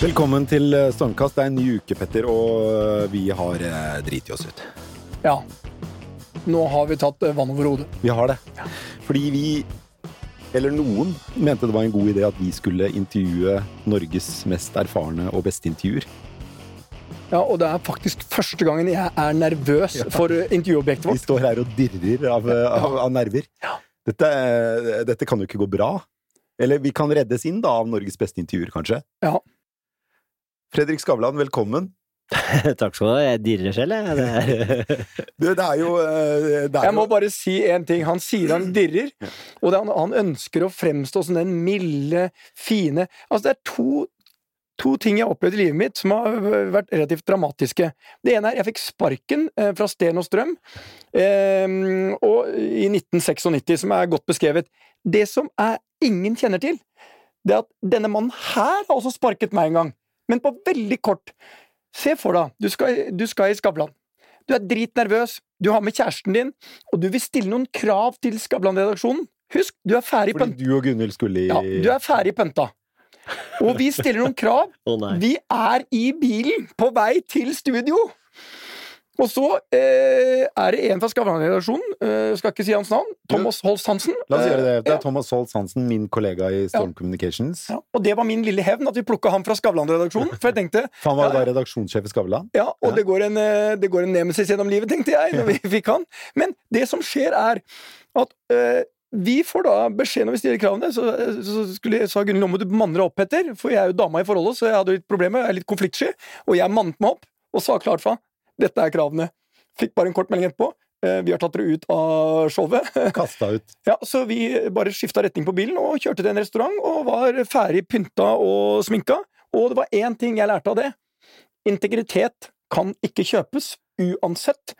Velkommen til eh, Stormkast. Det er en ny uke, Petter, og eh, vi har eh, driti oss ut. Ja. Nå har vi tatt vann over hodet. Vi har det. Fordi vi, eller noen, mente det var en god idé at vi skulle intervjue Norges mest erfarne og beste intervjuer. Ja, Og det er faktisk første gangen jeg er nervøs for intervjuobjektet vårt. Vi står her og dirrer av, av, av nerver. Dette, dette kan jo ikke gå bra. Eller vi kan reddes inn da av Norges beste intervjuer, kanskje. Ja. Fredrik Skavlan, velkommen. Takk skal du ha. Jeg dirrer selv, jeg. Det er- Du, det er jo eh, det er Jeg må jo- bare si én ting. Han sier han dirrer, og det, han, han ønsker å fremstå som den milde, fine Altså, det er to, to ting jeg har opplevd i livet mitt som har vært relativt dramatiske. Det ene er jeg fikk sparken eh, fra Sten og Strøm eh, og, i 1996, som er godt beskrevet. Det som er ingen kjenner til, det er at denne mannen her har også sparket meg en gang, men på veldig kort. Se for deg, du skal, du skal i Skavlan. Du er dritnervøs, du har med kjæresten din, og du vil stille noen krav til Skavlan-redaksjonen. Husk, du er ferdig Fordi pønta. du og Gunhild skulle i Ja, du er ferdig pønta. Og vi stiller noen krav. Nei. Vi er i bilen på vei til studio! Og så eh, er det en fra Skavlan-redaksjonen, eh, skal ikke si hans navn, Thomas Holst Hansen. La oss gjøre det. Det er ja. Thomas Holst Hansen, min kollega i Storm Communications. ja, og det var min lille hevn, at vi plukka han fra Skavlan-redaksjonen. For jeg tenkte For han var da redaksjonssjef i Skavlan. Ja, og Ja. Det, går en, eh, det går en nemesis gjennom livet, tenkte jeg, når vi fikk han. Men det som skjer, er at eh, vi får da beskjed når vi stiller kravene. Så, så skulle, sa Gunhild nå må du manne deg opp, Petter. For jeg er jo dama i forholdet, så jeg hadde litt problemer. Jeg er litt konfliktsky. Og jeg mannet meg opp og sa klart fra. Dette er kravene. Fikk bare en kort melding etterpå. Eh, vi har tatt dere ut av showet. Kasta ut. Ja, Så vi bare skifta retning på bilen og kjørte til en restaurant og var ferdig pynta og sminka. Og det var én ting jeg lærte av det. Integritet kan ikke kjøpes, uansett.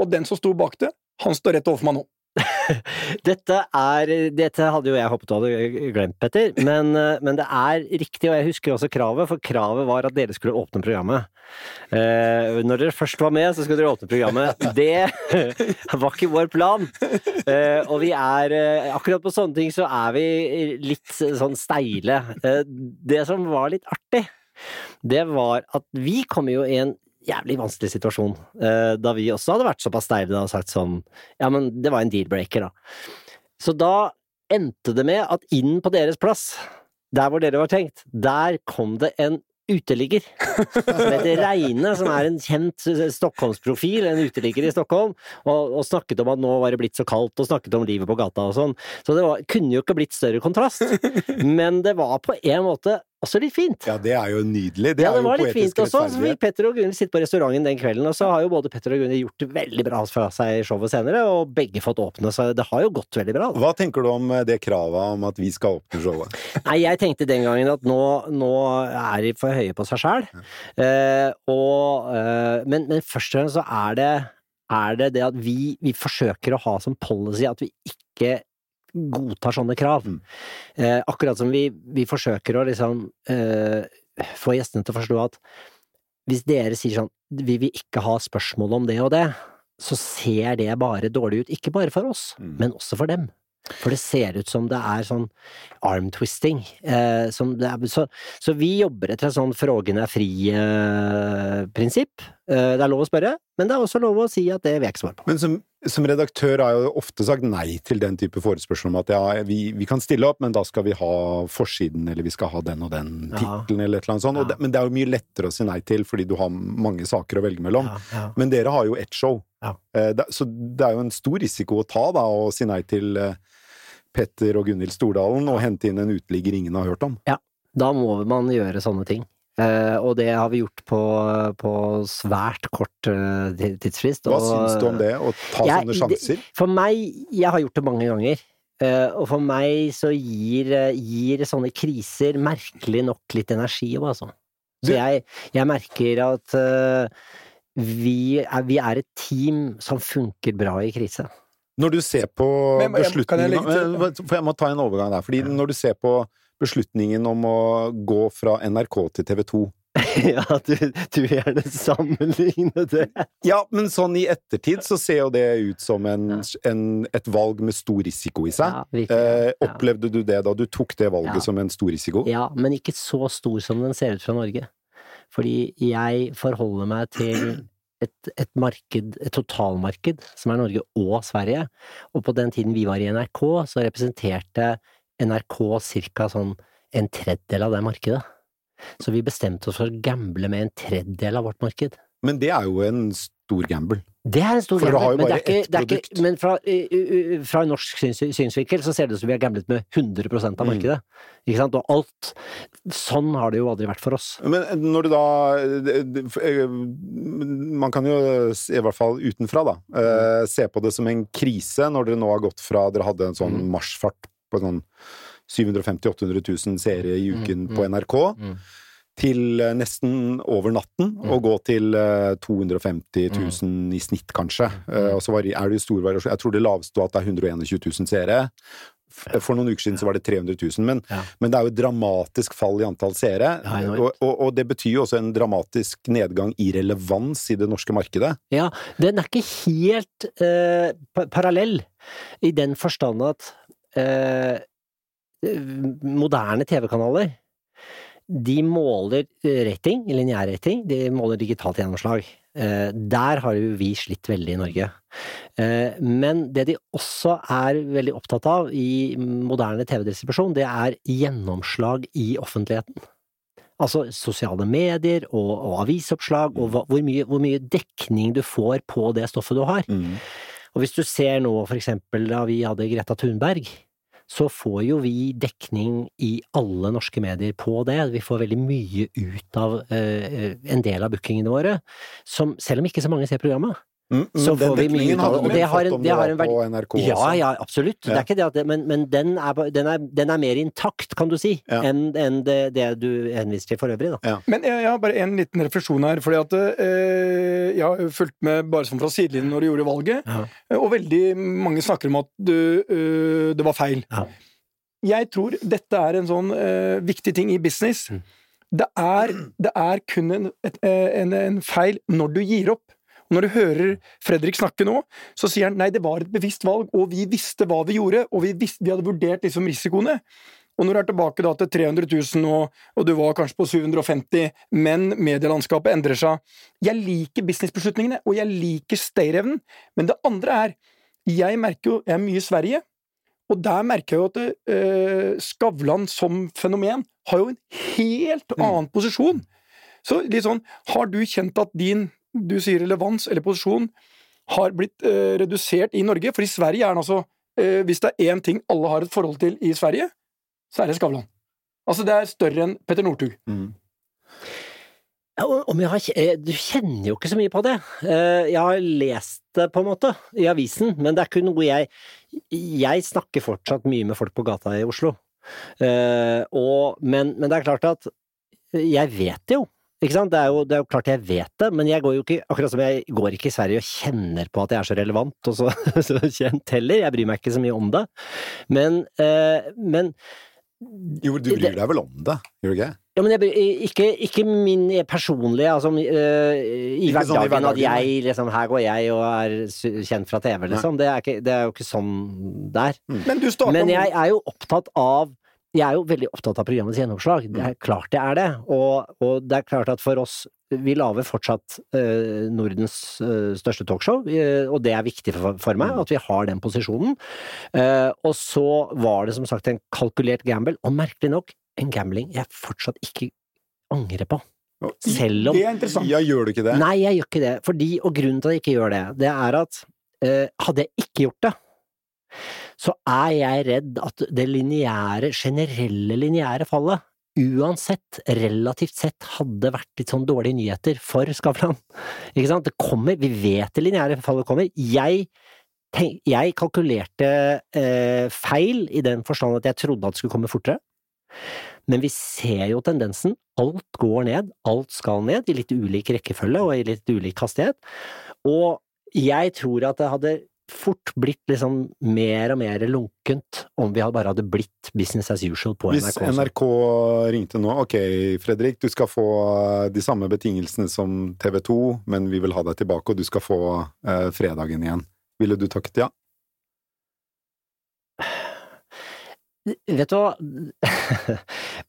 Og den som sto bak det, han står rett overfor meg nå. Dette er Dette hadde jo jeg håpet du hadde glemt, Petter, men, eh, men det er riktig, og jeg husker også kravet, for kravet var at dere skulle åpne programmet. Eh, når dere først var med, så skulle dere åpne programmet. Det var ikke vår plan. Eh, og vi er eh, Akkurat på sånne ting så er vi litt sånn steile. Eh, det som var litt artig, det var at vi kom jo i en jævlig vanskelig situasjon, eh, da vi også hadde vært såpass steile og sagt sånn Ja, men det var en deal-breaker, da. Så da endte det med at inn på deres plass, der hvor dere var tenkt, der kom det en uteligger som heter Reine, som er en kjent Stockholmsprofil, en uteligger i Stockholm, og, og snakket om at nå var det blitt så kaldt, og snakket om livet på gata og sånn. Så det var, kunne jo ikke blitt større kontrast. Men det var på en måte også litt fint. Ja, det er jo nydelig. Det Ja, det var litt fint også. Så fikk Petter og Gunhild sitte på restauranten den kvelden, og så har jo både Petter og Gunhild gjort det veldig bra fra seg i showet senere, og begge fått åpne, så det har jo gått veldig bra. Da. Hva tenker du om eh, det kravet om at vi skal åpne showet? Nei, jeg tenkte den gangen at nå, nå er de for høye på seg sjæl, eh, og eh, men, men først og fremst så er det, er det det at vi, vi forsøker å ha som policy at vi ikke godtar sånne krav. Mm. Eh, akkurat som vi, vi forsøker å liksom eh, få gjestene til å forstå at hvis dere sier sånn vi vil ikke ha spørsmål om det og det, så ser det bare dårlig ut. Ikke bare for oss, Mm. men også for dem. For det ser ut som det er sånn arm twisting. Eh, som det så, så vi jobber etter et sånn frågen er fri-prinsipp. Eh, det er lov å spørre, men det er også lov å si at det vil jeg ikke svare på. Men som, som redaktør har jeg jo ofte sagt nei til den type forespørsel om at ja, vi, vi kan stille opp, men da skal vi ha forsiden, eller vi skal ha den og den Ja. eller et eller annet sånt. Ja. det, men det er jo mye lettere å si nei til, fordi du har mange saker å velge mellom. Ja. Men dere har jo ett show. Ja. Eh, det, så det er jo en stor risiko å ta, da, å si nei til eh, Petter og Gunhild Stordalen og hente inn en uteligger ingen har hørt om. Ja, Da må man gjøre sånne ting. Eh, og det har vi gjort på, på svært kort eh, tidsfrist. Hva og, syns du om det, å ta Jeg- sånne sjanser? For meg, jeg har gjort det mange ganger, eh, og for meg så gir, gir sånne kriser merkelig nok litt energi òg, altså. Så jeg, jeg merker at vi, er, vi er et team som funker bra i krise. Når du ser på Men jeg- jeg beslutningen For jeg må ta en overgang der. fordi når du ser på beslutningen om å gå fra NRK til TV 2 ja, du, du gjerne sammenligne det. Ja, men sånn i ettertid så ser jo det ut som en, en, et valg med stor risiko i seg. Ja, virkelig, eh, ja. opplevde du det da du tok det valget Ja. som en stor risiko? Ja, men ikke så stor som den ser ut fra Norge. Fordi jeg forholder meg til et, et marked, et totalmarked, som er Norge og Sverige. Og på den tiden vi var i NRK, så representerte NRK ca. sånn en tredjedel av det markedet. Så vi bestemte oss for å gamble med en tredjedel av vårt marked. Men det er jo en stor gamble. Det er en stor For du har jo men, det bare er ikke, det er ikke, men fra, uh, uh, fra en norsk syns, synsvinkel så ser det ut som vi har gamblet med 100 av Mm. markedet. Ikke sant? Og alt Sånn har det jo aldri vært for oss. Men når du da det- eh, Man kan jo, i hvert fall utenfra, da, eh, se på det som en krise når dere nå har gått fra Dere hadde en sånn Mm. marsjfart på sånn 750 000-800 000 seere i uken Mm, på mm, NRK. mm. Til eh, nesten over natten, Mm. og gå til eh, 250 000 i snitt, kanskje. Eh, og så er det jo stor variasjon. Jeg tror det laveste var at det er 121 000 seere. For noen uker siden så var det 300 000, men, Ja. men det er jo et dramatisk fall i antall seere. Og, og, og det betyr jo også en dramatisk nedgang i relevans i det norske markedet. Ja, den er ikke helt eh, parallell, i den forstand at eh, moderne TV-kanaler de måler eh, rating, lineær rating, de måler digitalt gjennomslag. Eh, der har jo vi slitt veldig i Norge. Eh, men det de også er veldig opptatt av i moderne TV-distribusjon, det er gjennomslag i offentligheten. Altså sosiale medier og, og avisoppslag, og hva, hvor, mye, hvor mye dekning du får på det stoffet du har. Og hvis du ser nå for eksempel da vi hadde Greta Thunberg, så får jo vi dekning i alle norske medier på det. Vi får veldig mye ut av eh, en del av bookingene våre, som, selv om ikke så mange ser programmet. Mm, Så får vi mye ut av det, og det har en- det har verdi- NRK Ja, ja, absolutt. Det er ikke det at det, men, men den, er, den, er, den er mer intakt, kan du si, Ja. enn en det, det du henviste til for øvrig, da. Men jeg, jeg har bare en liten refleksjon her. fordi at eh, Jeg har fulgt med bare sånn fra sidelinjen når du gjorde valget, Ja. og veldig mange snakker om at du, uh, det var feil. Ja. Jeg tror dette er en sånn uh, viktig ting i business. Mm. Det, er, det er kun en, et, eh, en, en feil når du gir opp. Og når du hører Fredrik snakke nå, så sier han nei, det var et bevisst valg, og vi visste hva vi gjorde, og vi, visste, vi hadde vurdert liksom risikoene. Og når du er tilbake da til 300 000 og, og du var kanskje på 750, men medielandskapet endrer seg Jeg liker businessbeslutningene, og jeg liker stayerevnen, men det andre er Jeg merker jo Jeg er mye i Sverige, og der merker jeg jo at eh, Skavlan som fenomen har jo en helt annen posisjon. Så litt sånn Har du kjent at din du sier relevans eller posisjon har blitt eh, redusert i Norge? For i Sverige er den altså eh, Hvis det er én ting alle har et forhold til i Sverige, så er det Skavlan. Altså, det er større enn Petter Northug. Mm. Ja, om jeg har, eh, du kjenner jo ikke så mye på det. Eh, Jeg har lest det, på en måte, i avisen, men det er ikke noe jeg Jeg snakker fortsatt mye med folk på gata i Oslo. Eh, Og, men, men det er klart at jeg vet det jo. Ikke sant? Det er, jo, det er jo klart jeg vet det, men jeg går jo ikke akkurat som jeg går ikke i Sverige og kjenner på at jeg er så relevant og så, så kjent heller. Jeg bryr meg ikke så mye om det. Men, eh, men Jo, du bryr deg vel om det, gjør du ikke? ja, men jeg, ikke, ikke min personlige, altså uh, i hverdagen sånn i hverdagen at jeg liksom Her går jeg og er kjent fra TV, liksom. Det er, ikke, det er jo ikke sånn der. Men du starta Men jeg er jo opptatt av jeg er jo veldig opptatt av programmets gjennomslag. Det er klart jeg er det. Og, og det er klart at for oss Vi lager fortsatt øh, Nordens øh, største talkshow, øh, og det er viktig for, for meg at vi har den posisjonen. Eh, og så var det som sagt en kalkulert gamble, og merkelig nok en gambling jeg fortsatt ikke angrer på. Selv om Det er interessant. Ja, gjør du ikke det? Nei, jeg gjør ikke det. Fordi, og grunnen til at jeg ikke gjør det, det er at eh, hadde jeg ikke gjort det, så er jeg redd at det lineære, generelle lineære fallet, uansett, relativt sett, hadde vært litt sånn dårlige nyheter for Skavlan. Ikke sant? Det kommer, vi vet det lineære fallet kommer. Jeg jeg kalkulerte eh, feil i den forstand at jeg trodde at det skulle komme fortere. Men vi ser jo tendensen. Alt går ned, alt skal ned, i litt ulik rekkefølge og i litt ulik hastighet. Og jeg tror at det hadde fort blitt liksom mer og mer lunkent om vi bare hadde blitt business as usual på Hvis NRK. Hvis NRK ringte nå Ok, Fredrik, du skal få de samme betingelsene som TV 2, men vi vil ha deg tilbake, og du skal få eh, fredagen igjen. Ville du takket ja? Vet du hva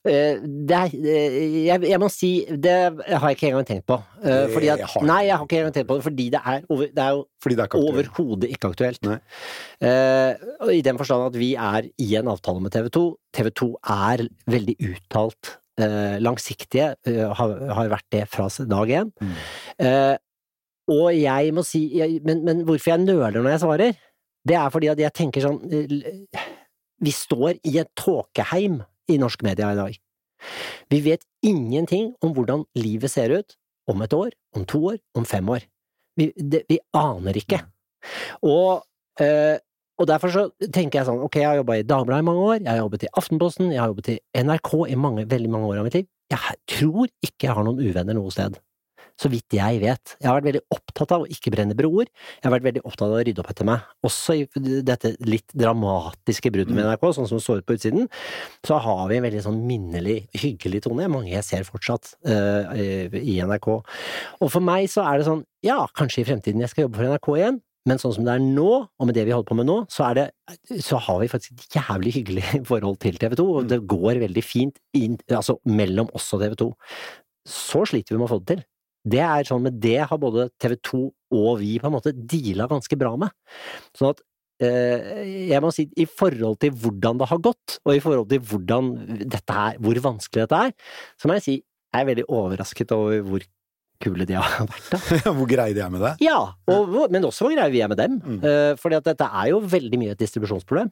Eh, det er, eh, jeg, jeg må si Det har jeg ikke engang tenkt på. Eh, Fordi at, nei, jeg har ikke engang tenkt på det, fordi det er, over, det er jo er overhodet ikke aktuelt. Nei. I den forstand at vi er i en avtale med TV 2. TV 2 er veldig uttalt langsiktige, har, har vært det fra dag én. Mm. Og jeg må si men, men hvorfor jeg nøler når jeg svarer, det er fordi at jeg tenker sånn Vi står i et tåkeheim i norsk media i dag. Vi vet ingenting om hvordan livet ser ut om et år, om to år, om fem år. Vi, det, vi aner ikke. Og, øh, og derfor så tenker jeg sånn, ok, jeg har jobba i Dagbladet i mange år, jeg har jobbet i Aftenposten, jeg har jobbet i NRK i mange, veldig mange år av mitt liv. Jeg tror ikke jeg har noen uvenner noe sted. Så vidt jeg vet. Jeg har vært veldig opptatt av å ikke brenne broer. Jeg har vært veldig opptatt av å rydde opp etter meg. Også i dette litt dramatiske bruddet med NRK, sånn som det står ut på utsiden, så har vi en veldig sånn minnelig, hyggelig tone. Mange jeg ser fortsatt uh, i NRK. Og for meg så er det sånn, ja, kanskje i fremtiden jeg skal jobbe for NRK igjen, men sånn som det er nå, og med det vi holder på med nå, så, er det, så har vi faktisk et jævlig hyggelig forhold til TV 2, og det går veldig fint inn, altså mellom oss og TV 2. Så sliter vi med å få det til. Det er sånn, med det har både TV 2 og vi på en måte deala ganske bra med. Sånn at eh, jeg må si, i forhold til hvordan det har gått, og i forhold til hvordan dette er, hvor vanskelig dette er, så må jeg si jeg er veldig overrasket over hvor kule de har vært. da. Hvor greie de er med det? Ja, og, men også hvor greie vi er med dem. Mm. Eh, fordi at dette er jo veldig mye et distribusjonsproblem.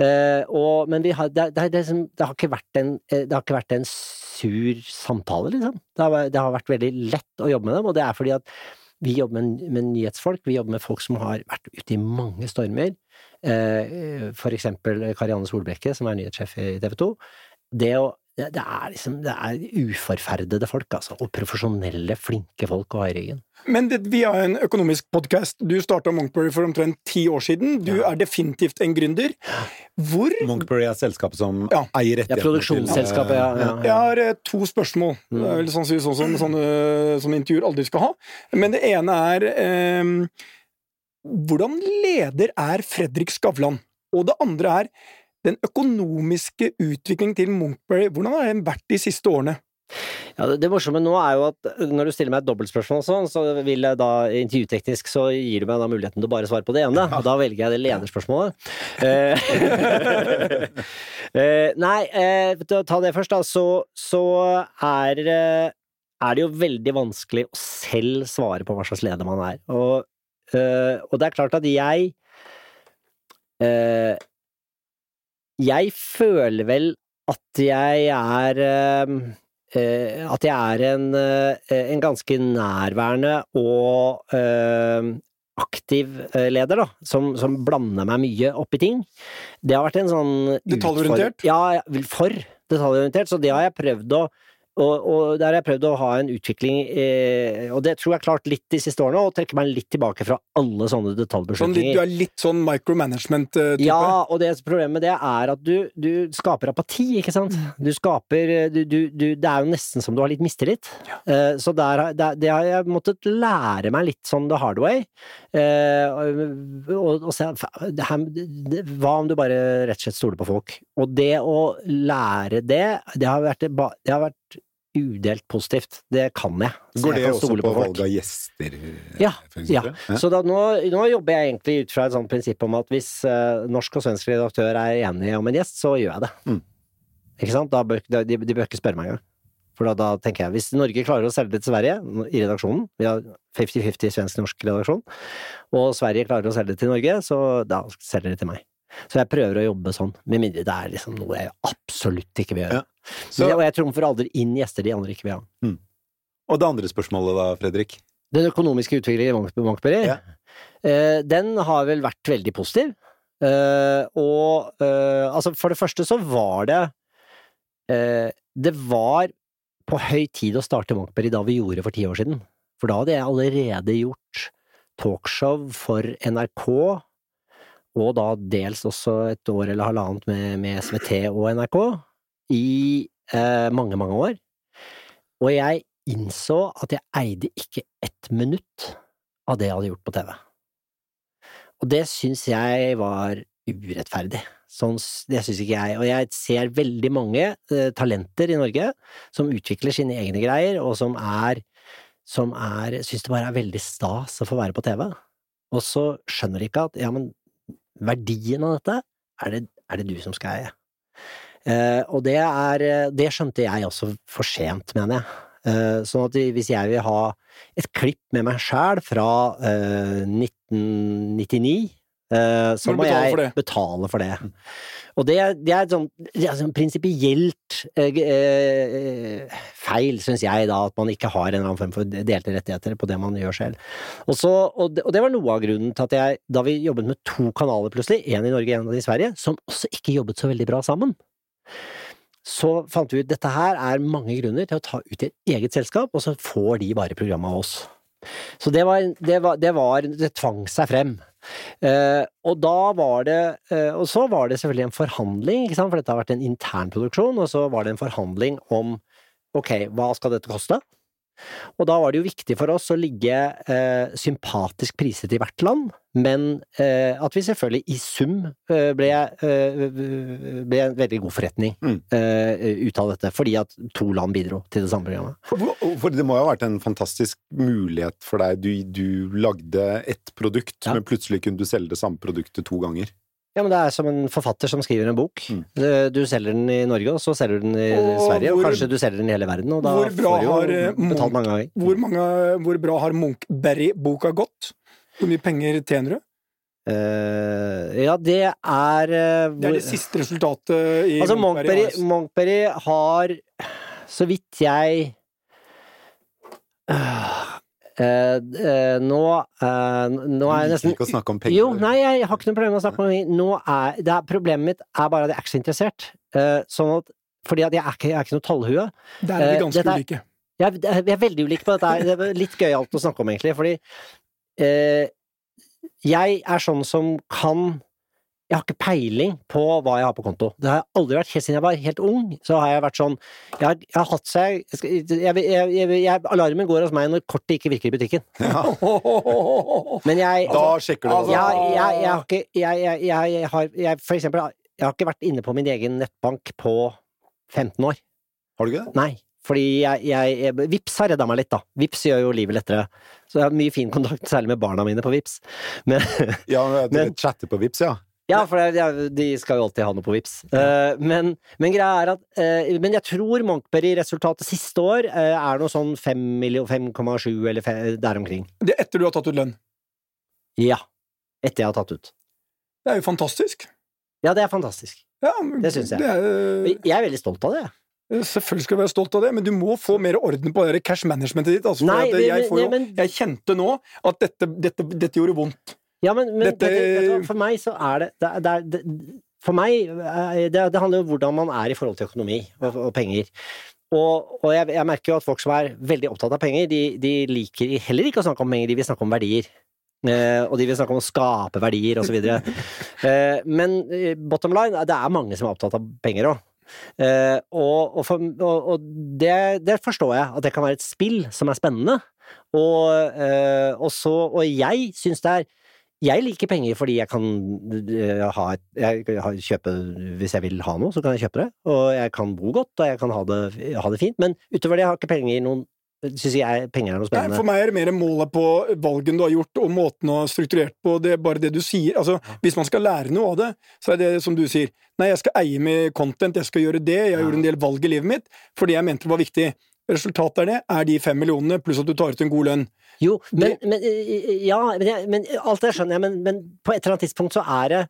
Eh, og, men har, det, det, det, det, har ikke vært en, eh, har ikke vært en sur samtale, liksom. Har, det har vært veldig lett å jobbe med dem, og det er fordi at vi jobber med, med nyhetsfolk, vi jobber med folk som har vært ute i mange stormer. Uh, for eksempel Karianne Solbrekke, som er nyhetssjef i TV 2. Det, å, det, det er liksom Det er uforferdede folk, altså. Og profesjonelle, flinke folk å ha i ryggen. Men det, vi er en økonomisk podkast. Du starta Monkberry for omtrent ti år siden. Du Ja. er definitivt en gründer. Hvor Monkberry er selskapet som Ja. eier Ja, rettighetene produksjonsselskapet, ja. ja, Jeg har eh, to spørsmål, Mm. Det er sånn, sånn, sånn, sånn, eh, som intervjuer aldri skal ha. Men det ene er eh, Hvordan leder er Fredrik Skavlan? Og det andre er den økonomiske utviklingen til Munchberry, Hvordan har den vært de siste årene? Ja, det, det morsomme nå er jo at når du stiller meg et dobbeltspørsmål sånn, så vil jeg da intervjuteknisk så gir du meg da muligheten til å bare svare på det ene, og da velger jeg det lederspørsmålet. Eh, eh, nei, eh, ta det først, da, så, så er, er det jo veldig vanskelig å selv svare på hva slags leder man er. Og, og det er klart at jeg Jeg føler vel at jeg er eh, eh, At jeg er en, eh, en ganske nærværende og eh, aktiv eh, leder, da, som, som blander meg mye opp i ting. Det har vært en sånn Detaljorientert? ja, for detaljorientert, så det har jeg prøvd å og, og der har jeg prøvd å ha en utvikling, eh, og det tror jeg har klart litt de siste årene, å trekke meg litt tilbake fra alle sånne Sånn, du er litt sånn micromanagement-type? Ja, og det problemet med det er at du, du skaper apati, ikke sant? Du skaper du, du, Det er jo nesten som du har litt mistillit. Eh, så der, der, det har jeg måttet lære meg litt sånn the hard way. Eh, og, og, og se det her, det, Hva om du bare rett og slett stoler på folk? Og det å lære det, det har vært, det har vært udelt positivt. Det kan jeg. Så Går jeg det kan også på, på valg av gjester? Ja, ja. Så da, nå, nå jobber jeg egentlig ut fra et sånt prinsipp om at hvis uh, norsk og svensk redaktør er enige om en gjest, så gjør jeg det. Mm. Ikke sant? Bør, de, de bør ikke spørre meg engang. For da, da tenker jeg, hvis Norge klarer å selge det til Sverige, i redaksjonen, vi har 50-50 svensk-norsk redaksjon, og Sverige klarer å selge det til Norge, så da selger de til meg. Så jeg prøver å jobbe sånn, med mindre det er liksom noe jeg absolutt ikke vil gjøre. Ja. Så, Jeg, og jeg trumfer aldri inn gjester de andre ikke vil ha. og det andre spørsmålet da, Fredrik? Den økonomiske utviklingen i Bank- Bankberry, Ja. eh, den har vel vært veldig positiv. Eh, og eh, altså, for det første så var det eh, Det var på høy tid å starte Bankberry da vi gjorde for ti år siden. For da hadde jeg allerede gjort talkshow for NRK og da dels også et år eller halvannet med, med SVT og NRK, i eh, mange, mange år. Og jeg innså at jeg eide ikke ett minutt av det jeg hadde gjort på TV. Og det syns jeg var urettferdig. Sånn, det syns ikke jeg. Og jeg ser veldig mange eh, talenter i Norge som utvikler sine egne greier, og som er som er syns det bare er veldig stas å få være på TV. Og så skjønner de ikke at ja, men verdien av dette er det, er det du som skal eie. Uh, og det er Det skjønte jeg også for sent, mener jeg. Uh, sånn at hvis jeg vil ha et klipp med meg sjæl fra uh, 1999 Uh, så må, jeg for betale for det. Og det, det er sånn, sånn prinsipielt eh, uh, feil, syns jeg, da, at man ikke har en eller annen form for delte rettigheter på det man gjør selv. Og, så, og, det, og det var noe av grunnen til at jeg, da vi jobbet med to kanaler plutselig, én i Norge og én i Sverige, som også ikke jobbet så veldig bra sammen, så fant vi ut dette her er mange grunner til å ta ut i et eget selskap, og så får de bare programmet av oss. Så det var, det var, det var Det tvang seg frem. Uh, og da var det uh, Og så var det selvfølgelig en forhandling, for dette har vært en internproduksjon, og så var det en forhandling om ok, hva skal dette koste? Og da var det jo viktig for oss å ligge eh, sympatisk priset i hvert land, men eh, at vi selvfølgelig i sum eh, ble, eh, ble, en veldig god forretning mm. Eh, ut av dette, fordi at to land bidro til det samme programmet. For, for det må jo ha vært en fantastisk mulighet for deg. Du, du lagde ett produkt, ja. men plutselig kunne du selge det samme produktet to ganger. Ja, men det er som en forfatter som skriver en bok. Mm. Du selger den i Norge, og så selger du den i og Sverige, og kanskje du selger den i hele verden, og da får du jo eh, betalt mange ganger. Hvor, mange, hvor bra har Munchberry-boka gått? Hvor mye penger tjener du? Uh, ja, det er uh, Det er det siste resultatet i altså, Monkberry. Monkberry har, så vidt jeg uh, nå uh, Nå er jeg nesten ikke å snakke om penger. Jo, nei, jeg har ikke noe problem med å snakke om penger. Nå er, er, problemet mitt er bare at jeg er ikke så interessert. sånn at Fordi at jeg er ikke, jeg er ikke noe tallhue. Der er vi ganske er, ulike. Jeg, vi er veldig ulike på dette. Det er litt gøyalt å snakke om, egentlig. Fordi jeg er sånn som kan jeg har ikke peiling på hva jeg har på konto. Det har jeg aldri vært. Helt siden jeg var helt ung, så har jeg vært sånn Jeg har, jeg har hatt seg Alarmen går hos meg når kortet ikke virker i butikken. Ja. Men jeg Da sjekker du det. Jeg, jeg, jeg, har ikke jeg, jeg, har jeg, For eksempel, jeg har ikke vært inne på min egen nettbank på 15 år. Har du ikke det? Nei. Fordi jeg, jeg, Vips har redda meg litt, da. Vips gjør jo livet lettere. Så jeg har mye fin kontakt, særlig med barna mine på Vips. Men, ja, du chatter på Vips, ja? Ja, for det, ja, de skal jo alltid ha noe på VIPS. Uh, men, men, greia er at uh, Men jeg tror Monkberry-resultatet siste år uh, er noe sånn 5,7 eller 5, der omkring. Det er etter du har tatt ut lønn? Ja. Etter jeg har tatt ut. Det er jo fantastisk. Ja, det er fantastisk. Ja, det syns jeg. Det er, jeg er veldig stolt av det. Selvfølgelig skal du være stolt av det, men du må få mer orden på det cash managementet ditt. Altså, Nei, jeg, jo, jeg, kjente nå at dette, dette, dette gjorde vondt. Ja, men, men Dette... For meg så er det, det, det, det For meg eh, det, det, handler om hvordan man er i forhold til økonomi og, og penger. Og, og jeg, jeg, merker jo at folk som er veldig opptatt av penger, de, de, liker heller ikke å snakke om penger, de vil snakke om verdier. Eh, og de vil snakke om å skape verdier, osv. eh, men eh, bottom line, det er mange som er opptatt av penger òg. Eh, og, og, for, og, og det, det, forstår jeg, at det kan være et spill som er spennende. Og, eh, så, og jeg syns det er jeg liker penger fordi jeg kan uh, ha et jeg kan kjøpe Hvis jeg vil ha noe, så kan jeg kjøpe det. Og jeg kan bo godt, og jeg kan ha det, ha det fint. Men utover det har jeg ikke penger noen Syns jeg penger er noe spennende. Nei, for meg er det mer målet på valgen du har gjort, og måten du har strukturert på. Det er bare det du sier. Altså, hvis man skal lære noe av det, så er det som du sier. Nei, jeg skal eie med content, jeg skal gjøre det. Jeg gjorde en del valg i livet mitt fordi jeg mente det var viktig. Resultatet er det, er de fem millionene, pluss at du tar ut en god lønn. Jo, men, men Ja, men, men, alt det skjønner jeg, men, men, på et eller annet tidspunkt så er det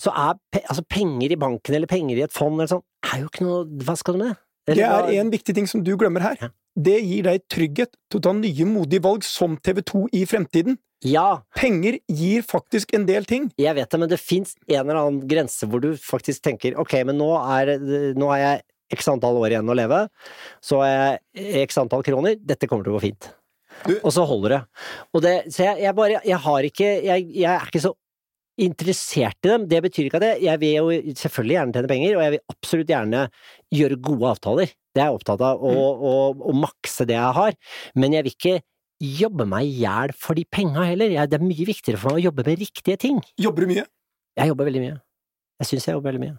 Så er altså penger i banken eller penger i et fond eller sånn, er jo ikke noe Hva skal du med det? Det er en viktig ting som du glemmer her. Ja. Det gir deg trygghet til å ta nye, modige valg som TV2 i fremtiden. Ja. Penger gir faktisk en del ting. Jeg vet det, men det fins en eller annen grense hvor du faktisk tenker ok, men nå er, nå er jeg x antall år igjen å leve, så er jeg x antall kroner, dette kommer til å gå fint. Du... Og så holder det. Og det så jeg, jeg, bare Jeg har ikke jeg, jeg, er ikke så interessert i dem. Det betyr ikke at jeg, jeg vil jo selvfølgelig gjerne tjene penger, og jeg vil absolutt gjerne gjøre gode avtaler. Det er jeg opptatt av, å, Mm. å makse det jeg har. Men jeg vil ikke jobbe meg i hjel for de penga heller. Jeg, det er mye viktigere for meg å jobbe med riktige ting. Jobber du mye? Jeg jobber veldig mye. Jeg syns jeg jobber veldig mye.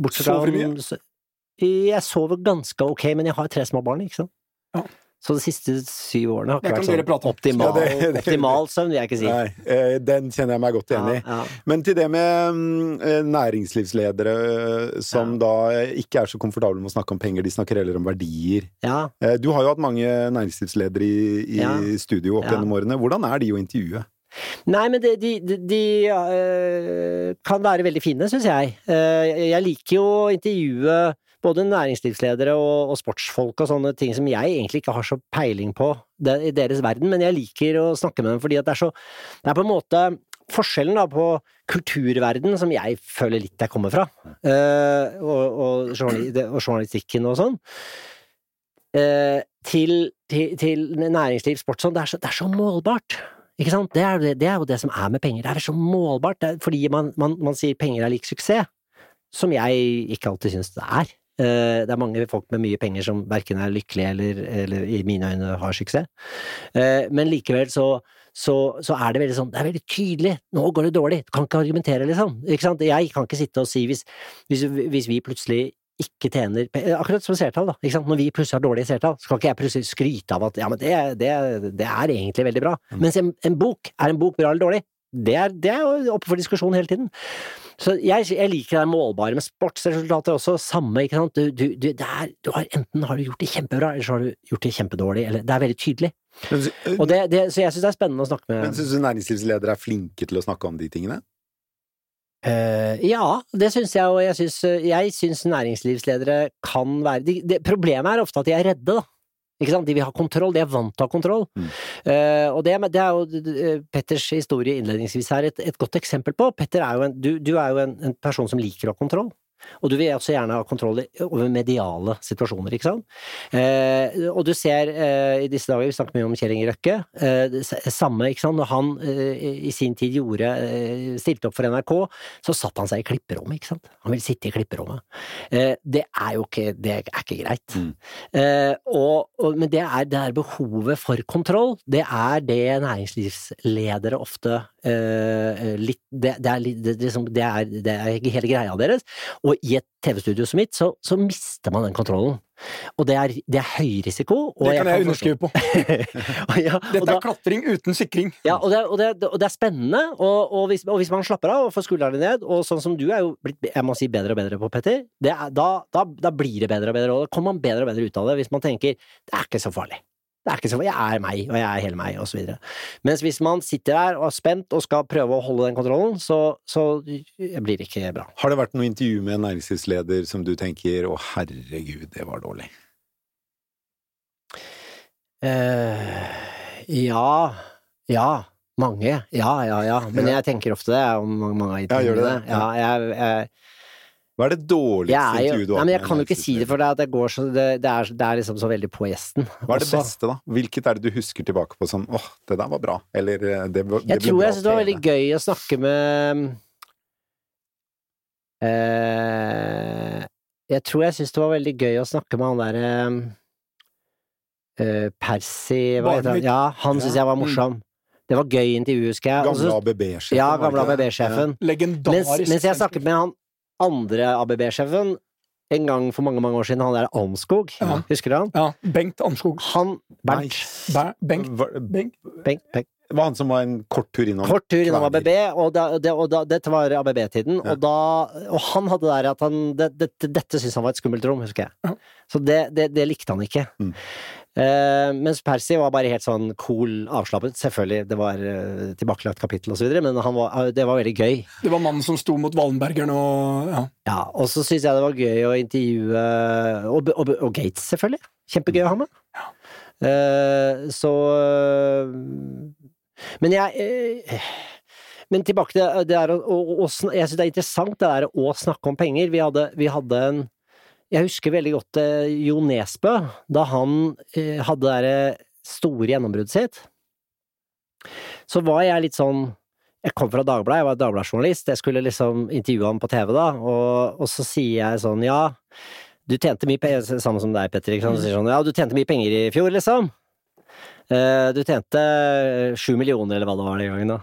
Bortsett fra Sover du mye? Jeg sover ganske ok, men jeg har tre små barn, ikke sant. Ja. Så de siste syv årene har ikke vært sånn optimal, Ja, det- det- optimal søvn, vil jeg ikke si. Nei, eh, den kjenner jeg meg godt igjen i. Ja, ja. Men til det med mm, eh, næringslivsledere eh, som da ikke er så komfortable med å snakke om penger, de snakker heller om verdier. ja. Du har jo hatt mange næringslivsledere i, i studio opp gjennom årene. Hvordan er de å intervjue? Nei, men de, de, de, de øh, kan være veldig fine, syns jeg. Jeg liker jo å intervjue både næringslivsledere og, og sportsfolk og sånne ting som jeg egentlig ikke har så peiling på i deres verden, men jeg liker å snakke med dem fordi at det er så Det er på en måte forskjellen da på kulturverden, som jeg føler litt jeg kommer fra, eh, og, og, journalistikken og sånn, eh, til, til, til næringsliv, sport sånn, det er så, det er så målbart. Ikke sant? Det er, det, er jo det som er med penger. Det er så målbart. Er, fordi man, man, man sier penger er lik suksess, som jeg ikke alltid syns det er. Eh, Det er mange folk med mye penger som verken er lykkelige eller, eller i mine øyne har suksess. Eh, Men likevel så, så, så er det veldig sånn, det er veldig tydelig. Nå går det dårlig. Du kan ikke argumentere, liksom. Ikke sant? Jeg kan ikke sitte og si hvis, hvis, hvis vi plutselig ikke tjener Akkurat som seertall, da. Når vi plutselig har dårlige seertall, så kan ikke jeg plutselig skryte av at ja, men det, det, det er egentlig veldig bra. Mens en, en bok, er en bok bra eller dårlig? Det er, det er oppe for diskusjon hele tiden. Så jeg, jeg liker det målbare med sportsresultater også, samme, ikke sant. Du, du, du, det er, du har, enten har du gjort det kjempebra, eller så har du gjort det kjempedårlig, eller det er veldig tydelig. Men, Og det, det, så jeg syns det er spennende å snakke med men syns du næringslivsledere er flinke til å snakke om de tingene? Uh, ja, det syns jeg, og jeg syns, jeg syns næringslivsledere kan være de, det, Problemet er ofte at de er redde, da. Ikke sant? De vil ha kontroll, de er vant til å ha kontroll. Mm. Uh, og det, det er jo eh, Petters historie innledningsvis her et, et godt eksempel på. Petter er jo en, du, du er jo en, en person som liker å ha kontroll. Og du vil også gjerne ha kontroll over mediale situasjoner, ikke sant. Eh, og du ser eh, i disse dager, vi snakker mye om Kjell Inge Røkke, eh, det samme, ikke sant. Når han eh, i sin tid gjorde, eh, stilte opp for NRK, så satt han seg i klipperommet, ikke sant. Han ville sitte i klipperommet. Eh, det er jo ikke, det er ikke greit. Mm. Eh, og, og, men det er, det er behovet for kontroll. Det er det næringslivsledere ofte eh, litt det, det, er, det, det, er, det er hele greia deres. Og i et TV-studio som mitt, så, så mister man den kontrollen. Og det er, det er høy risiko. Og Det kan jeg jeg underskrive på. Ja, og Dette da- er klatring uten sikring. ja, og det, og det, og det er spennende, og, og, hvis, og hvis man slapper av og får skuldrene ned, og sånn som du er jo blitt jeg må si bedre og bedre på, Petter, det er, da, da, da blir det bedre og bedre, og da kommer man bedre og bedre ut av det hvis man tenker det er ikke så farlig. Det er ikke så. Jeg er meg, og jeg er hele meg, videre. Mens hvis man sitter der og er spent og skal prøve å holde den kontrollen, så, så blir det ikke bra. Har det vært noe intervju med en næringslivsleder som du tenker 'å herregud, det var dårlig'? Eh, ja Ja. Mange. Ja, ja, ja. Men jeg tenker ofte det om mange, av intervjuene. Ja, gjør det? Ja, jeg, jeg, Hva er det dårligste Jeg, er jo, intervjuet du har hatt jeg kan jo ikke si det, for det, at det, går så, det, det, er, det er liksom så veldig på gjesten. Hva er det også. beste, da? Hvilket er det du husker tilbake på som 'åh, det der var bra', eller eh, 'det, det Jeg tror bra jeg syntes det var veldig gøy å snakke med eh, Jeg tror jeg syntes det var veldig gøy å snakke med han derre eh, Percy hva heter han? Ja, han syns jeg var mm. morsom. Det var gøy intervju, husker jeg. Gamle ABB-sjefen. Ja, gamle? ABB-sjefen. Legendarisk. Mens, mens jeg snakket med han andre ABB-sjefen en gang for mange mange år siden, han der Almskog, Ja. husker du han? Ja, Bengt Almskog. Han Bernt. Ber- Bengt, Bengt. Bengt, Bengt. var han som var en kort tur innom Kort tur innom ABB, og, da, det, og da, dette var ABB-tiden. Ja. Og, da- og han hadde det der at han det, det, Dette syntes han var et skummelt rom, husker jeg. Ja. Så det, det, det likte han ikke. Mm. Uh, mens Percy var bare helt sånn cool, avslappet. Selvfølgelig, det var uh, tilbakelagt kapittel videre, men han var, det var veldig gøy. Det var mannen som sto mot Wallenbergeren og ja. Ja, og så syns jeg det var gøy å intervjue Og, og, og Gates, selvfølgelig. Kjempegøy å ha med. Eh, så Men jeg eh, Men tilbake til det der å, Jeg syns det er interessant det der å snakke om penger. Vi hadde, vi hadde en Jeg husker veldig godt eh, Jo Nesbø, da han eh, hadde det derre store gjennombruddet sitt. Så var jeg litt sånn Jeg kom fra Dagbladet, jeg var Dagbladet-journalist, jeg skulle liksom intervjue ham på TV da, og, og så sier jeg sånn ja, du tjente mye penger, samme som deg, Petter, ikke sant, og sier sånn ja, du tjente mye penger i fjor, liksom. Eh, du tjente sju millioner, eller hva det var den gangen, da.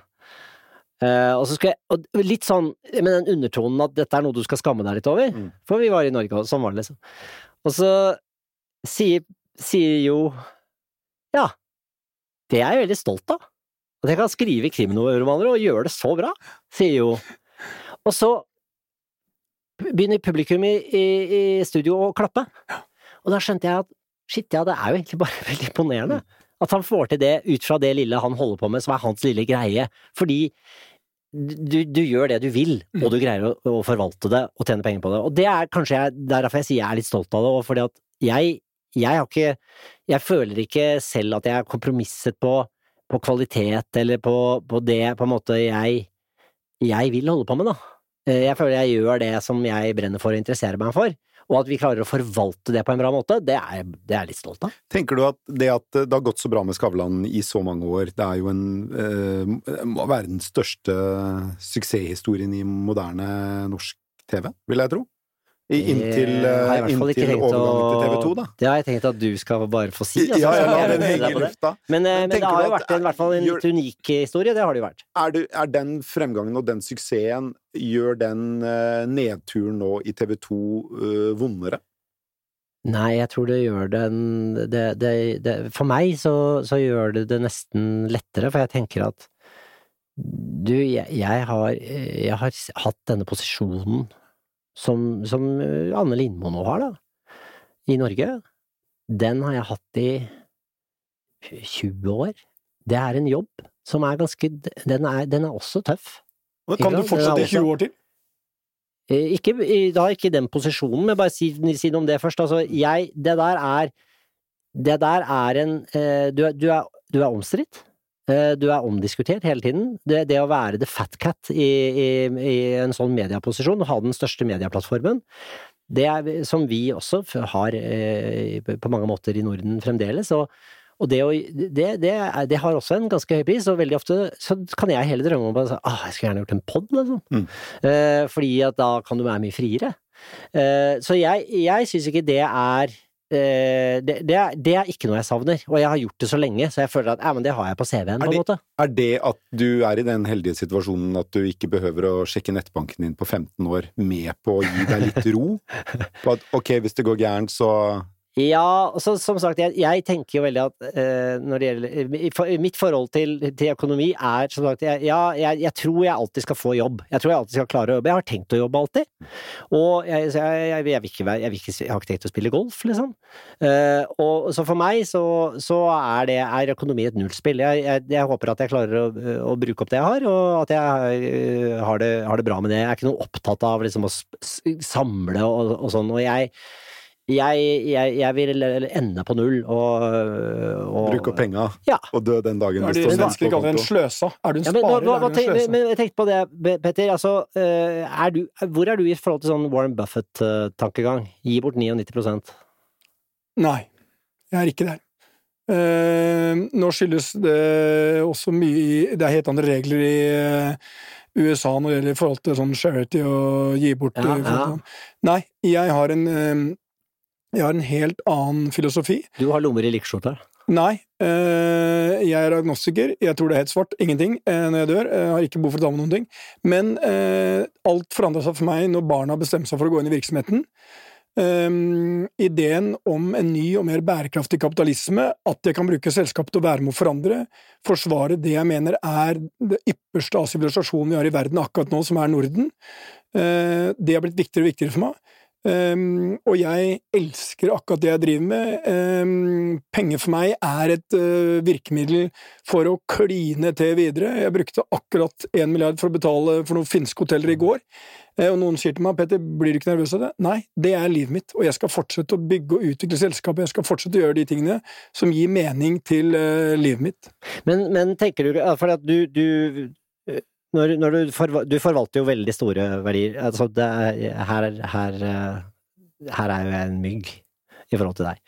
Eh, og så skulle jeg, og litt sånn med den undertonen at dette er noe du skal skamme deg litt over, Mm. for vi var i Norge, og sånn var det liksom. Og så sier, sier jo ja, det er jeg veldig stolt av. At jeg kan skrive krimromaner og gjøre det så bra, sier jo. Og så begynner publikum i, i, i studio å klappe. Og da skjønte jeg at shit, ja, det er jo egentlig bare veldig imponerende. At han får til det ut fra det lille han holder på med, som er hans lille greie. Fordi du, du gjør det du vil, og du greier å, å forvalte det og tjene penger på det. Og det er kanskje jeg, derfor jeg sier jeg er litt stolt av det, og fordi at jeg, jeg har ikke Jeg føler ikke selv at jeg er kompromisset på, på kvalitet eller på, på det på en måte jeg, jeg vil holde på med, da. Eh, Jeg føler jeg gjør det som jeg brenner for og interesserer meg for, og at vi klarer å forvalte det på en bra måte, det er, det er jeg litt stolt av. Tenker du at det at det har gått så bra med Skavlan i så mange år, det er jo en eh, verdens største suksesshistorien i moderne norsk TV, vil jeg tro? I, inntil har i eh, hvert fall ikke tenkt overgangen til TV 2, da. Det har jeg tenkt at du skal bare få si. altså, Ja, ja, jeg den henge i lufta. Men, men, men det har jo vært en, i hvert fall en litt unik historie, det har det jo vært. Er, du, er den fremgangen og den suksessen, gjør den eh, nedturen nå i TV 2 uh, vondere? Nei, jeg tror det gjør den det, det, det, For meg så, så gjør det det nesten lettere, for jeg tenker at du, jeg, jeg, har, jeg har hatt denne posisjonen som, som Anne Lindmo nå har, da, i Norge. Den har jeg hatt i 20 år. Det er en jobb som er ganske Den er, den er også tøff. Og Kan du fortsette i er 20 år til? Eh, Ikke, da ikke i den posisjonen, men bare si, si noe om det først. Altså, jeg, det der er Det der er en eh, Du du er, du er omstridt. Eh, Du er omdiskutert hele tiden. Det, det å være the fat cat i, i, i en sånn medieposisjon, ha den største medieplattformen, det er som vi også har eh, på mange måter i Norden fremdeles. Og, og det, det, det, det har også en ganske høy pris, og veldig ofte så kan jeg heller drømme om si, ah, jeg skulle gjerne gjort en pod, liksom. Mm. Eh, fordi at da kan du være mye friere. Eh, så jeg, jeg syns ikke det er det, det, er, det er ikke noe jeg savner, og jeg har gjort det så lenge, så jeg føler at ja, men det har jeg på CV-en, på en måte. Er det at du er i den heldige situasjonen at du ikke behøver å sjekke nettbanken din på 15 år, med på å gi deg litt ro? På at ok, hvis det går gærent, så Ja, så, som sagt, jeg, jeg tenker jo veldig at eh, når det gjelder for, Mitt forhold til, til økonomi er som sagt jeg, Ja, jeg, jeg tror jeg alltid skal få jobb. Jeg tror jeg alltid skal klare å jobbe. Jeg har tenkt å jobbe alltid. Og jeg, vil ikke vil ikke, jeg har ikke tenkt å spille golf, liksom. Eh, og så for meg så, så er, det, er økonomi et nullspill. Jeg, håper at jeg klarer å, å bruke opp det jeg har, og at jeg eh, har, det, har det bra med det. Jeg er ikke noe opptatt av liksom å samle og, og sånn. Og jeg jeg, jeg, jeg vil ende på null og, og bruke opp penga Ja. og dø den dagen Er det det står kaller en sløsa? Er du en Ja, men, sparer, hva, eller er du tenk, en sløsa? men jeg tenkte på det, Petter. Altså, eh, er du, hvor er du i forhold til sånn Warren Buffett-tankegang? Gi bort 99% Nei, jeg er ikke der. Eh, nå skyldes det også mye i Det er helt andre regler i eh, USA når det gjelder i forhold til sånn charity og gi bort Ja, ja. sånn. Nei, jeg har en Jeg har en helt annen filosofi. Du har lommer i likskjorta. Nei, eh, jeg er agnostiker. Jeg tror det er helt svart. Ingenting eh, når jeg dør. Jeg har ikke behov for å ta med noen ting. Men eh, alt forandra seg for meg når barna bestemte seg for å gå inn i virksomheten. Ideen om en ny og mer bærekraftig kapitalisme, at jeg kan bruke selskapet til å være med å forandre, forsvare det jeg mener er det ypperste av sivilisasjonen vi har i verden akkurat nå, som er Norden, det har blitt viktigere og viktigere for meg. Um, og jeg elsker akkurat det jeg driver med. Um, penger for meg er et uh, virkemiddel for å kline til videre. Jeg brukte akkurat én milliard for å betale for noen finske hoteller i går. Uh, Og noen sier til meg Petter, blir du ikke nervøs av det? Nei, det er livet mitt, og jeg skal fortsette å bygge og utvikle selskapet. Jeg skal fortsette å gjøre de tingene som gir mening til uh, livet mitt. Men, men tenker du For at du, du når, når du, forva- du forvalter jo veldig store verdier. Altså, er, her, her, her er jo jeg en mygg i forhold til deg.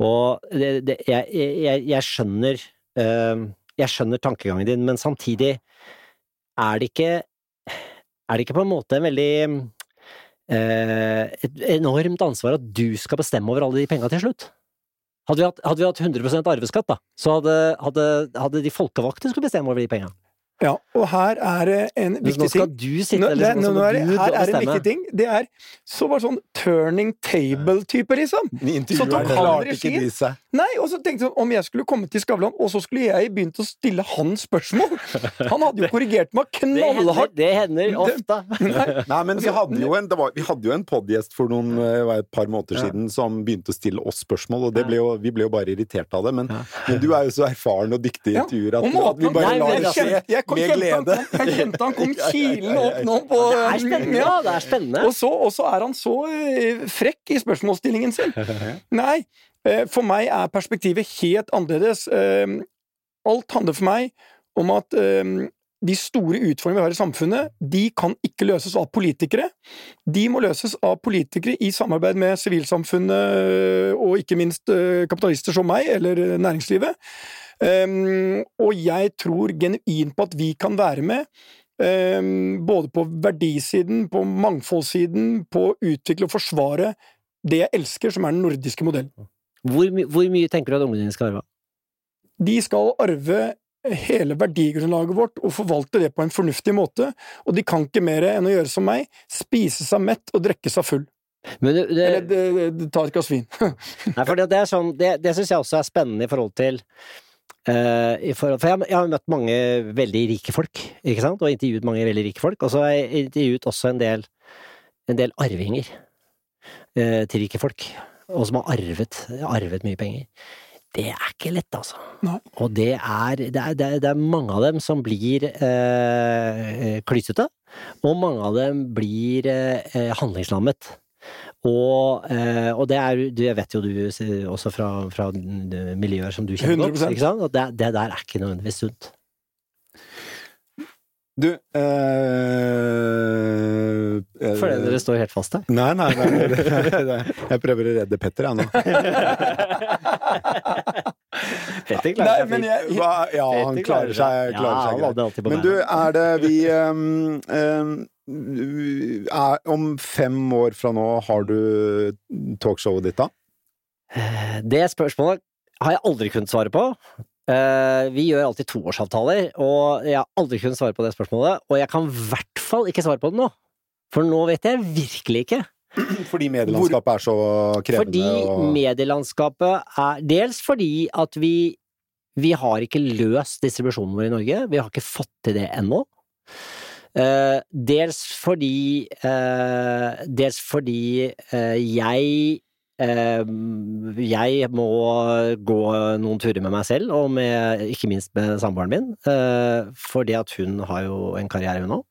Og det, det, jeg, jeg, jeg skjønner eh, Jeg skjønner tankegangen din, men samtidig er det ikke Er det ikke på en måte en veldig eh, et enormt ansvar at du skal bestemme over alle de penga til slutt? Hadde vi hatt, hadde vi hatt 100% arveskatt, da, så hadde, hadde, hadde de folkevalgte skulle bestemme over de penga. Ja, og her er det en viktig ting. nå skal du sitte Nå, det, liksom, nå, og nå er, det- her er det en viktig ting. Det er så bare sånn turning table-type, liksom. Så tok han regien. Nei, og så tenkte jeg sånn, om jeg skulle komme til Skavlan, og så skulle jeg begynt å stille han spørsmål Han hadde jo korrigert meg Det knallhardt. det hender ofte. Nei, men vi hadde jo en, var, vi hadde jo en podgjest for noen, eh, var et par måneder siden som begynte å stille oss spørsmål, og det ble jo, vi ble jo bare irritert av det. Men, men du er jo så erfaren og dyktig i intervjuer at, at vi bare Nei, lar det altså- skje kom, med glede. jeg kjente han kom kilende opp nå på Det er spennende, ja. Det er spennende. Og så, og så er han så eh, frekk i spørsmålsstillingen sin. Nei, eh, for meg er perspektivet helt annerledes. Eh, Alt handler for meg om at de store utfordringene vi har i samfunnet, de kan ikke løses av politikere. De må løses av politikere i samarbeid med sivilsamfunnet og ikke minst eh, kapitalister som meg, eller eh, næringslivet. Um, og jeg tror genuint på at vi kan være med, um, både på verdisiden, på mangfoldssiden, på å utvikle og forsvare det jeg elsker, som er den nordiske modellen. Hvor, my hvor mye tenker du at ungene dine skal arve? De skal arve hele verdigrunnlaget vårt og forvalte det på en fornuftig måte, og de kan ikke mer enn å gjøre som meg, spise seg mett og drikke seg full. Men det, det, Eller det, det, ta et glass vin. Nei, for det, det er sånn, det, det syns jeg også er spennende i forhold til uh, i forhold, For jeg, jeg har møtt mange veldig rike folk, ikke sant, og intervjuet mange veldig rike folk. Og så har jeg intervjuet også en del, en del arvinger uh, til rike folk, og som har arvet, arvet mye penger. Det er ikke lett, altså. Nei. Og det er, det er, det er, mange av dem som blir eh, klysete, og mange av dem blir eh, handlingslammet. Og, eh, og det er du Jeg vet jo du eh, også fra, fra miljøer som du kjenner godt, 100%. ikke sant? At det, det der er ikke nødvendigvis sunt. Du øh, eh, Fordi dere står helt fast her. Nei, nei, nei, nei, nei. Jeg prøver å redde Petter, jeg nå. Petter klarer seg fint. Ja, ja, han klarer seg, klarer seg greit. Men du, er det vi um, um, er, Om fem år fra nå, har du talkshowet ditt da? Det spørsmålet har jeg aldri kunnet svare på. Eh, vi gjør alltid toårsavtaler, og jeg har aldri kunnet svare på det spørsmålet. Og jeg kan i hvert fall ikke svare på det nå. For nå vet jeg virkelig ikke. Fordi medielandskapet er så krevende Fordi og medielandskapet er Dels fordi at vi vi har ikke løst distribusjonen vår i Norge. Vi har ikke fått til det ennå. Eh, dels fordi eh, Dels fordi jeg jeg må gå noen turer med meg selv, og med, ikke minst med samboeren min, eh, fordi at hun har jo en karriere, hun òg.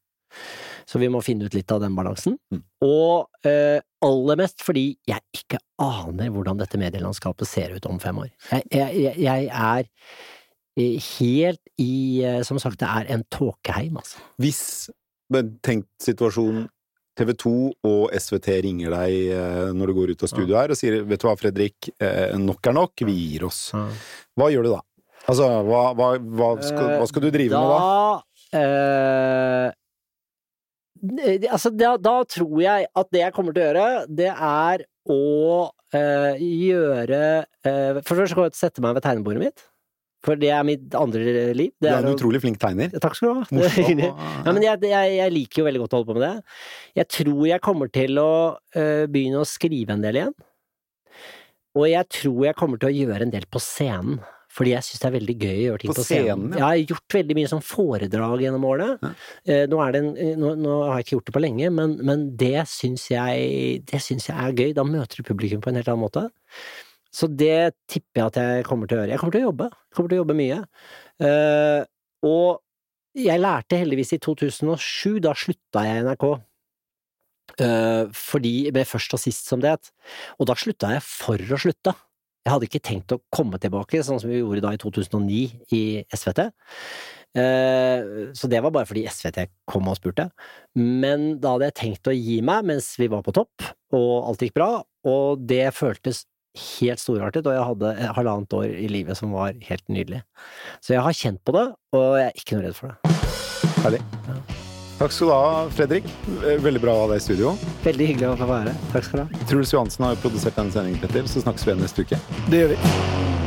Så vi må finne ut litt av den balansen. Mm. Og eh, aller mest fordi jeg ikke aner hvordan dette medielandskapet ser ut om fem år. Jeg, jeg, jeg- er helt i eh, Som sagt, det er en tåkeheim, altså. Hvis, men tenkt situasjon TV 2 og SVT ringer deg eh, når du går ut av studio her og sier 'vet du hva, Fredrik, eh, nok er nok, vi gir oss'. Hva gjør du da? Altså, hva, hva, hva, skal, hva skal du drive med da? Da eh, Altså, da, da tror jeg at det jeg kommer til å gjøre, det er å eh, gjøre eh, For først skal jeg sette meg ved tegnebordet mitt. For det er mitt andre liv. Du Det er en utrolig flink tegner. Takk skal du ha. Ja, men jeg, jeg, jeg liker jo veldig godt å holde på med det. Jeg tror jeg kommer til å øh, begynne å skrive en del igjen. Og jeg tror jeg kommer til å gjøre en del på scenen. Fordi jeg syns det er veldig gøy å gjøre ting På på, scenen. scenen, ja. Jeg har gjort veldig mye sånn foredrag gjennom årene. Ja. Eh, nå, er det en, eh, nå, nå har jeg ikke gjort det på lenge, men, men det syns jeg, jeg er gøy. Da møter du publikum på en helt annen måte. Så det tipper jeg at jeg kommer til å gjøre. Jeg kommer til å jobbe. Jeg kommer til å jobbe mye. Uh, og jeg lærte heldigvis i 2007, da slutta jeg i NRK. Uh, fordi med Først og sist, som det het. Og da slutta jeg for å slutte. Jeg hadde ikke tenkt å komme tilbake, sånn som vi gjorde da i 2009 i SVT. Uh, Så det var bare fordi SVT kom og spurte. Men da hadde jeg tenkt å gi meg mens vi var på topp, og alt gikk bra. Og det føltes helt storartet, og jeg hadde et halvannet år i livet som var helt nydelig. Så jeg har kjent på det, og jeg er ikke noe redd for det. Herlig. Takk skal du ha, Fredrik. Veldig bra å ha deg i studio. Veldig hyggelig å få være her. Takk skal du ha. Truls Johansen har jo produsert denne sendingen, Petter, så snakkes vi igjen neste uke. Det gjør vi.